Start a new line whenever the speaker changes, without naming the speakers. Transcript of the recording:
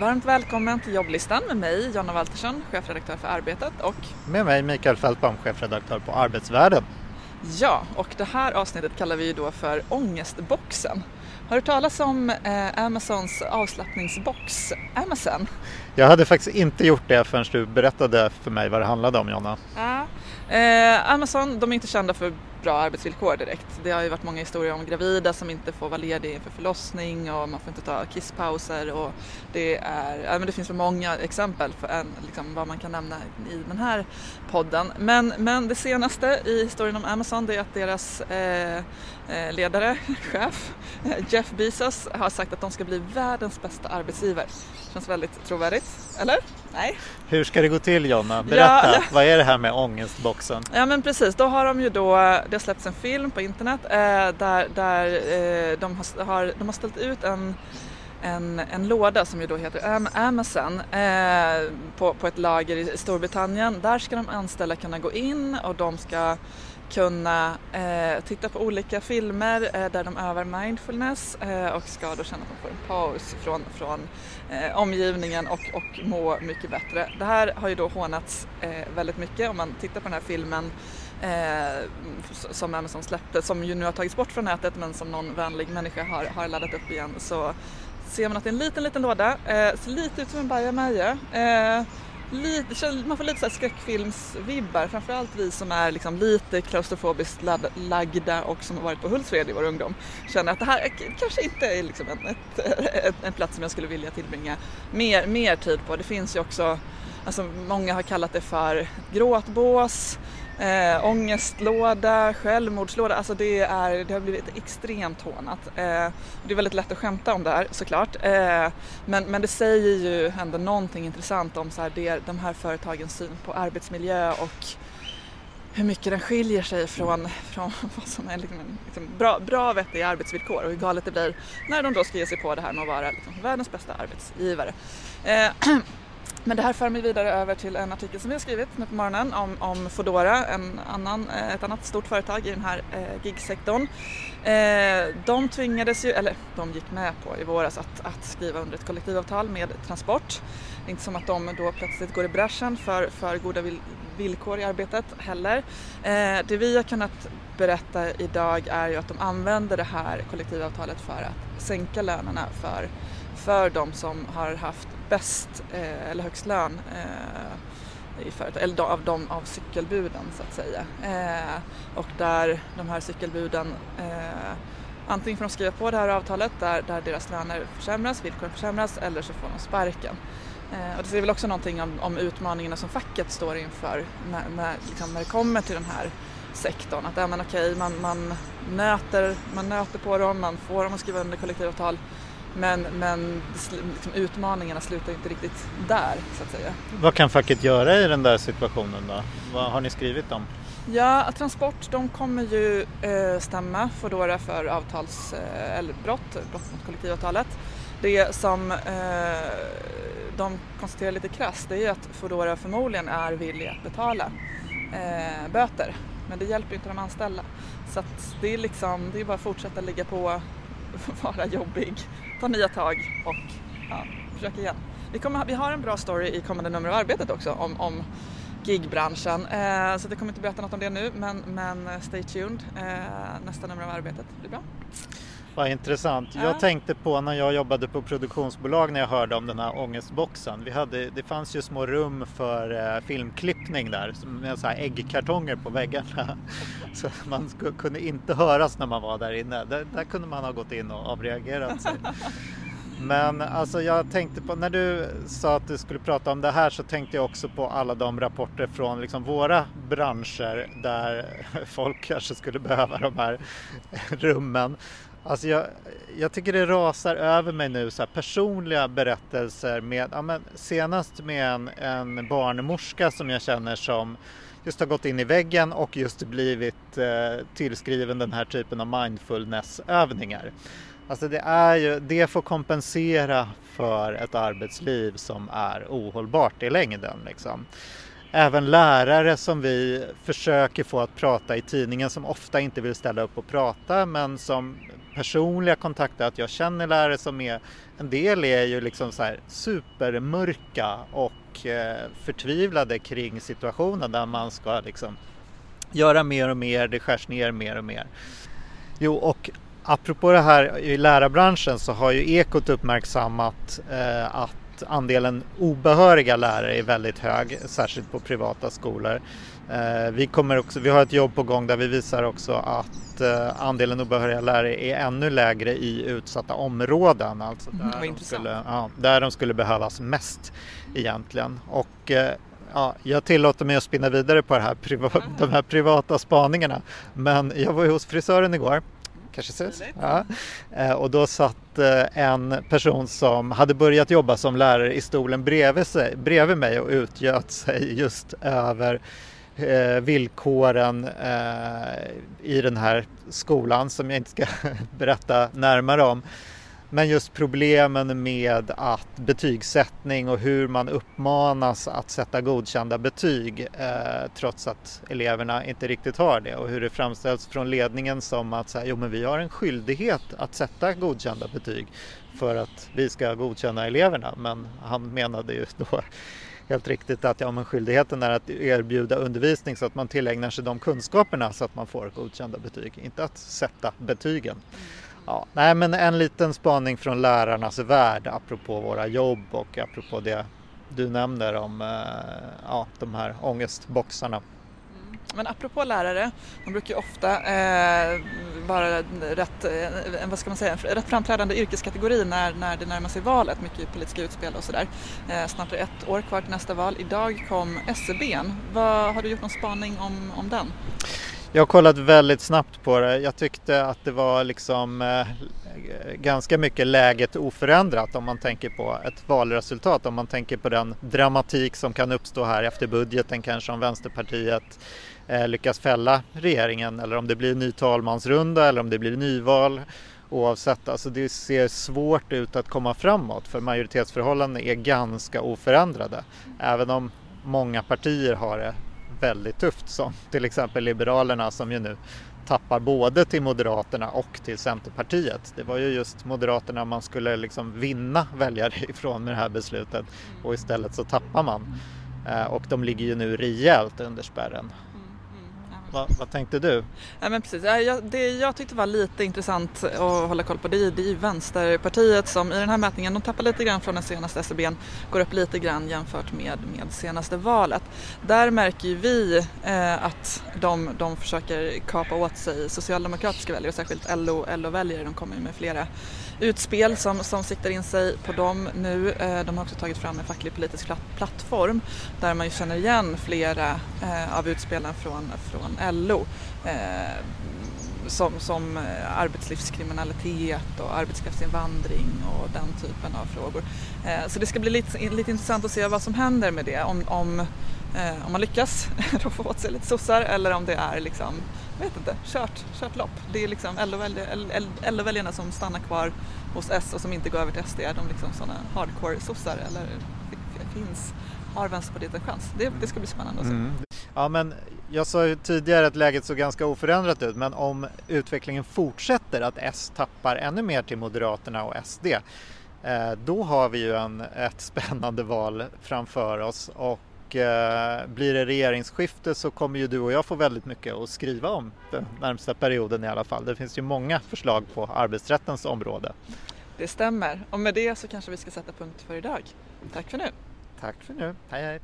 Varmt välkommen till jobblistan med mig, Jonna Waltersson, chefredaktör för Arbetet och
med mig Mikael Fältbaum, chefredaktör på Arbetsvärlden.
Ja, och det här avsnittet kallar vi ju då för Ångestboxen. Har du talat om eh, Amazons avslappningsbox Amazon?
Jag hade faktiskt inte gjort det förrän du berättade för mig vad det handlade om Jonna.
Ja. Eh, Amazon, de är inte kända för bra arbetsvillkor direkt. Det har ju varit många historier om gravida som inte får vara lediga inför förlossning och man får inte ta kisspauser och det, är, ja, men det finns för många exempel för en, liksom, vad man kan nämna i den här podden. Men, men det senaste i historien om Amazon det är att deras eh, eh ledare, chef, Jeff Bezos har sagt att de ska bli världens bästa arbetsgivare. Känns väldigt trovärdigt, eller? Nej.
Hur ska det gå till Jonna? Berätta, ja, ja. vad är det här med ångestboxen?
Ja men precis, då har de ju då, det har släppts en film på internet eh, där, där eh, de, har, de har ställt ut en en, en låda som ju då heter Amazon eh, på, på ett lager i Storbritannien. Där ska de anställda kunna gå in och de ska kunna eh, titta på olika filmer eh, där de övar mindfulness eh, och ska då känna att de får en paus från, från eh, omgivningen och, och må mycket bättre. Det här har ju då hånats eh, väldigt mycket om man tittar på den här filmen eh, som Amazon släppte, som ju nu har tagits bort från nätet men som någon vänlig människa har, har laddat upp igen så ser man att det är en liten, liten låda, eh, ser lite ut som en bajamaja. Eh, lite, man får lite så skräckfilmsvibbar, framförallt vi som är liksom lite klaustrofobiskt lagda och som har varit på Hultsfred i vår ungdom känner att det här kanske inte är liksom en, ett, en plats som jag skulle vilja tillbringa mer, mer tid på. Det finns ju också, alltså många har kallat det för gråtbås, Eh, ångestlåda, självmordslåda, alltså det, är, det har blivit extremt hånat. Eh, det är väldigt lätt att skämta om det här såklart. Eh, men, men det säger ju ändå någonting intressant om så här, det, de här företagens syn på arbetsmiljö och hur mycket den skiljer sig från, från vad som är liksom, liksom bra, bra vettiga arbetsvillkor och hur galet det blir när de då ska ge sig på det här med att vara liksom, världens bästa arbetsgivare. Eh, Men det här för mig vidare över till en artikel som vi har skrivit nu på morgonen om, om Foodora, en annan, eh, ett annat stort företag i den här eh, gigsektorn. Eh, de tvingades ju, eller de gick med på i våras att, att skriva under ett kollektivavtal med Transport. Det är inte som att de då plötsligt går i bräschen för, för goda villkor i arbetet heller. Eh, det vi har kunnat berätta idag är ju att de använder det här kollektivavtalet för att sänka lönerna för, för de som har haft bäst eh, eller högst lön eh, i företag, eller av de av cykelbuden så att säga. Eh, och där de här cykelbuden eh, antingen får de skriva på det här avtalet där, där deras löner försämras, villkoren försämras eller så får de sparken. Eh, och det säger väl också någonting om, om utmaningarna som facket står inför när, när, liksom, när det kommer till den här sektorn. Att ja, men okej, man, man, nöter, man nöter på dem, man får dem att skriva under kollektivavtal men, men liksom, utmaningarna slutar inte riktigt där så att säga.
Vad kan facket göra i den där situationen då? Vad har ni skrivit om?
Ja, Transport de kommer ju eh, stämma Foodora för avtals, eh, eller brott, brott mot kollektivavtalet. Det som eh, de konstaterar lite krasst det är att Foodora förmodligen är villig att betala eh, böter. Men det hjälper ju inte de anställda. Så det är liksom, det är bara att fortsätta ligga på, vara jobbig, ta nya tag och ja, försöka igen. Vi, kommer, vi har en bra story i kommande nummer av Arbetet också om, om gigbranschen. Eh, så det kommer inte berätta något om det nu men, men stay tuned. Eh, nästa nummer av Arbetet blir bra.
Vad intressant. Ja. Jag tänkte på när jag jobbade på produktionsbolag när jag hörde om den här ångestboxen. Vi hade, det fanns ju små rum för eh, filmklippning där med så här äggkartonger på väggarna. Så man kunde inte höras när man var där inne. Där, där kunde man ha gått in och avreagerat sig. Men alltså jag tänkte på, när du sa att du skulle prata om det här så tänkte jag också på alla de rapporter från liksom våra branscher där folk kanske skulle behöva de här rummen. Alltså jag, jag tycker det rasar över mig nu så här personliga berättelser med, ja men senast med en, en barnmorska som jag känner som just har gått in i väggen och just blivit eh, tillskriven den här typen av mindfulnessövningar. Alltså det är ju, det får kompensera för ett arbetsliv som är ohållbart i längden liksom. även lärare som vi försöker få att prata i tidningen som ofta inte vill ställa upp och prata men som personliga kontakter, att jag känner lärare som är, en del är ju liksom så här supermörka och eh, förtvivlade kring situationen där man ska liksom göra mer och mer, det skärs ner mer och mer. Jo, och apropå det här i lärarbranschen så har ju Ekot uppmärksammat eh, att andelen obehöriga lärare är väldigt hög, särskilt på privata skolor. Eh, vi, kommer också, vi har ett jobb på gång där vi visar också att eh, andelen obehöriga lärare är ännu lägre i utsatta områden, alltså
mm,
där, de skulle, ja, där de skulle behövas mest egentligen. Och, eh, ja, jag tillåter mig att spinna vidare på här, de här privata spaningarna. Men jag var ju hos frisören igår kanske ses. Ja. Eh, och då satt eh, en person som hade börjat jobba som lärare i stolen bredvid, sig, bredvid mig och utgöt sig just över eh, villkoren i den här skolan som jag inte ska berätta närmare om. Men just problemen med att betygssättning och hur man uppmanas att sätta godkända betyg eh, trots att eleverna inte riktigt har det och hur det framställs från ledningen som att så här, jo, men vi har en skyldighet att sätta godkända betyg för att vi ska godkänna eleverna. Men han menade ju då helt riktigt att ja, men skyldigheten är att erbjuda undervisning så att man tillägnar sig de kunskaperna så att man får godkända betyg, inte att sätta betygen. Ja, nej, men en liten spaning från lärarnas värld apropå våra jobb och apropå det du nämner om eh, ja, de här ångestboxarna. Mm.
Men apropå lärare, de brukar ju ofta eh, vara rätt, eh, vad ska man säga, rätt framträdande yrkeskategori när, när det närmar sig valet, mycket politiska utspel och sådär. Eh, snart är det ett år kvar till nästa val. Idag kom SCBn. E har du gjort någon spaning om, om den?
Jag har kollat väldigt snabbt på det. Jag tyckte att det var liksom eh, ganska mycket läget oförändrat om man tänker på ett valresultat. Om man tänker på den dramatik som kan uppstå här efter budgeten kanske om Vänsterpartiet eh, lyckas fälla regeringen eller om det blir ny talmansrunda eller om det blir nyval. Oavsett, alltså det ser svårt ut att komma framåt för majoritetsförhållandena är ganska oförändrade. Även om många partier har det väldigt tufft som till exempel Liberalerna som ju nu tappar både till Moderaterna och till Centerpartiet. Det var ju just Moderaterna man skulle liksom vinna väljare ifrån med det här beslutet och istället så tappar man. Eh, och de ligger ju nu rejält under spärren. Va, vad tänkte du?
Ja, men precis. Jag, det jag tyckte var lite intressant att hålla koll på det är, det är Vänsterpartiet som i den här mätningen, de tappar lite grann från den senaste SCBn, går upp lite grann jämfört med, med senaste valet. Där märker ju vi eh, att de, de försöker kapa åt sig socialdemokratiska väljare, särskilt LO-väljare, de kommer ju med flera utspel som, som siktar in sig på dem nu. Eh, de har också tagit fram en facklig politisk plattform där man ju känner igen flera eh, av utspelen från, från LO. Eh, som, som arbetslivskriminalitet och arbetskraftsinvandring och den typen av frågor. Så det ska bli lite, lite intressant att se vad som händer med det. Om, om, Eh, om man lyckas roffa åt sig lite sossar eller om det är liksom vet inte, kört, kört lopp. Det är liksom LO-väljarna som stannar kvar hos S och som inte går över till SD. De är liksom sådana hardcore-sossar eller finns, har Vänsterpartiet en chans? Det, det ska bli spännande att se. Mm.
Ja, men jag sa ju tidigare att läget såg ganska oförändrat ut, men om utvecklingen fortsätter, att S tappar ännu mer till Moderaterna och SD, eh, då har vi ju en, ett spännande val framför oss och eh, blir det regeringsskifte så kommer ju du och jag få väldigt mycket att skriva om den närmsta perioden i alla fall. Det finns ju många förslag på arbetsrättens område.
Det stämmer och med det så kanske vi ska sätta punkt för idag. Tack för nu.
Tack för nu. Hej hej.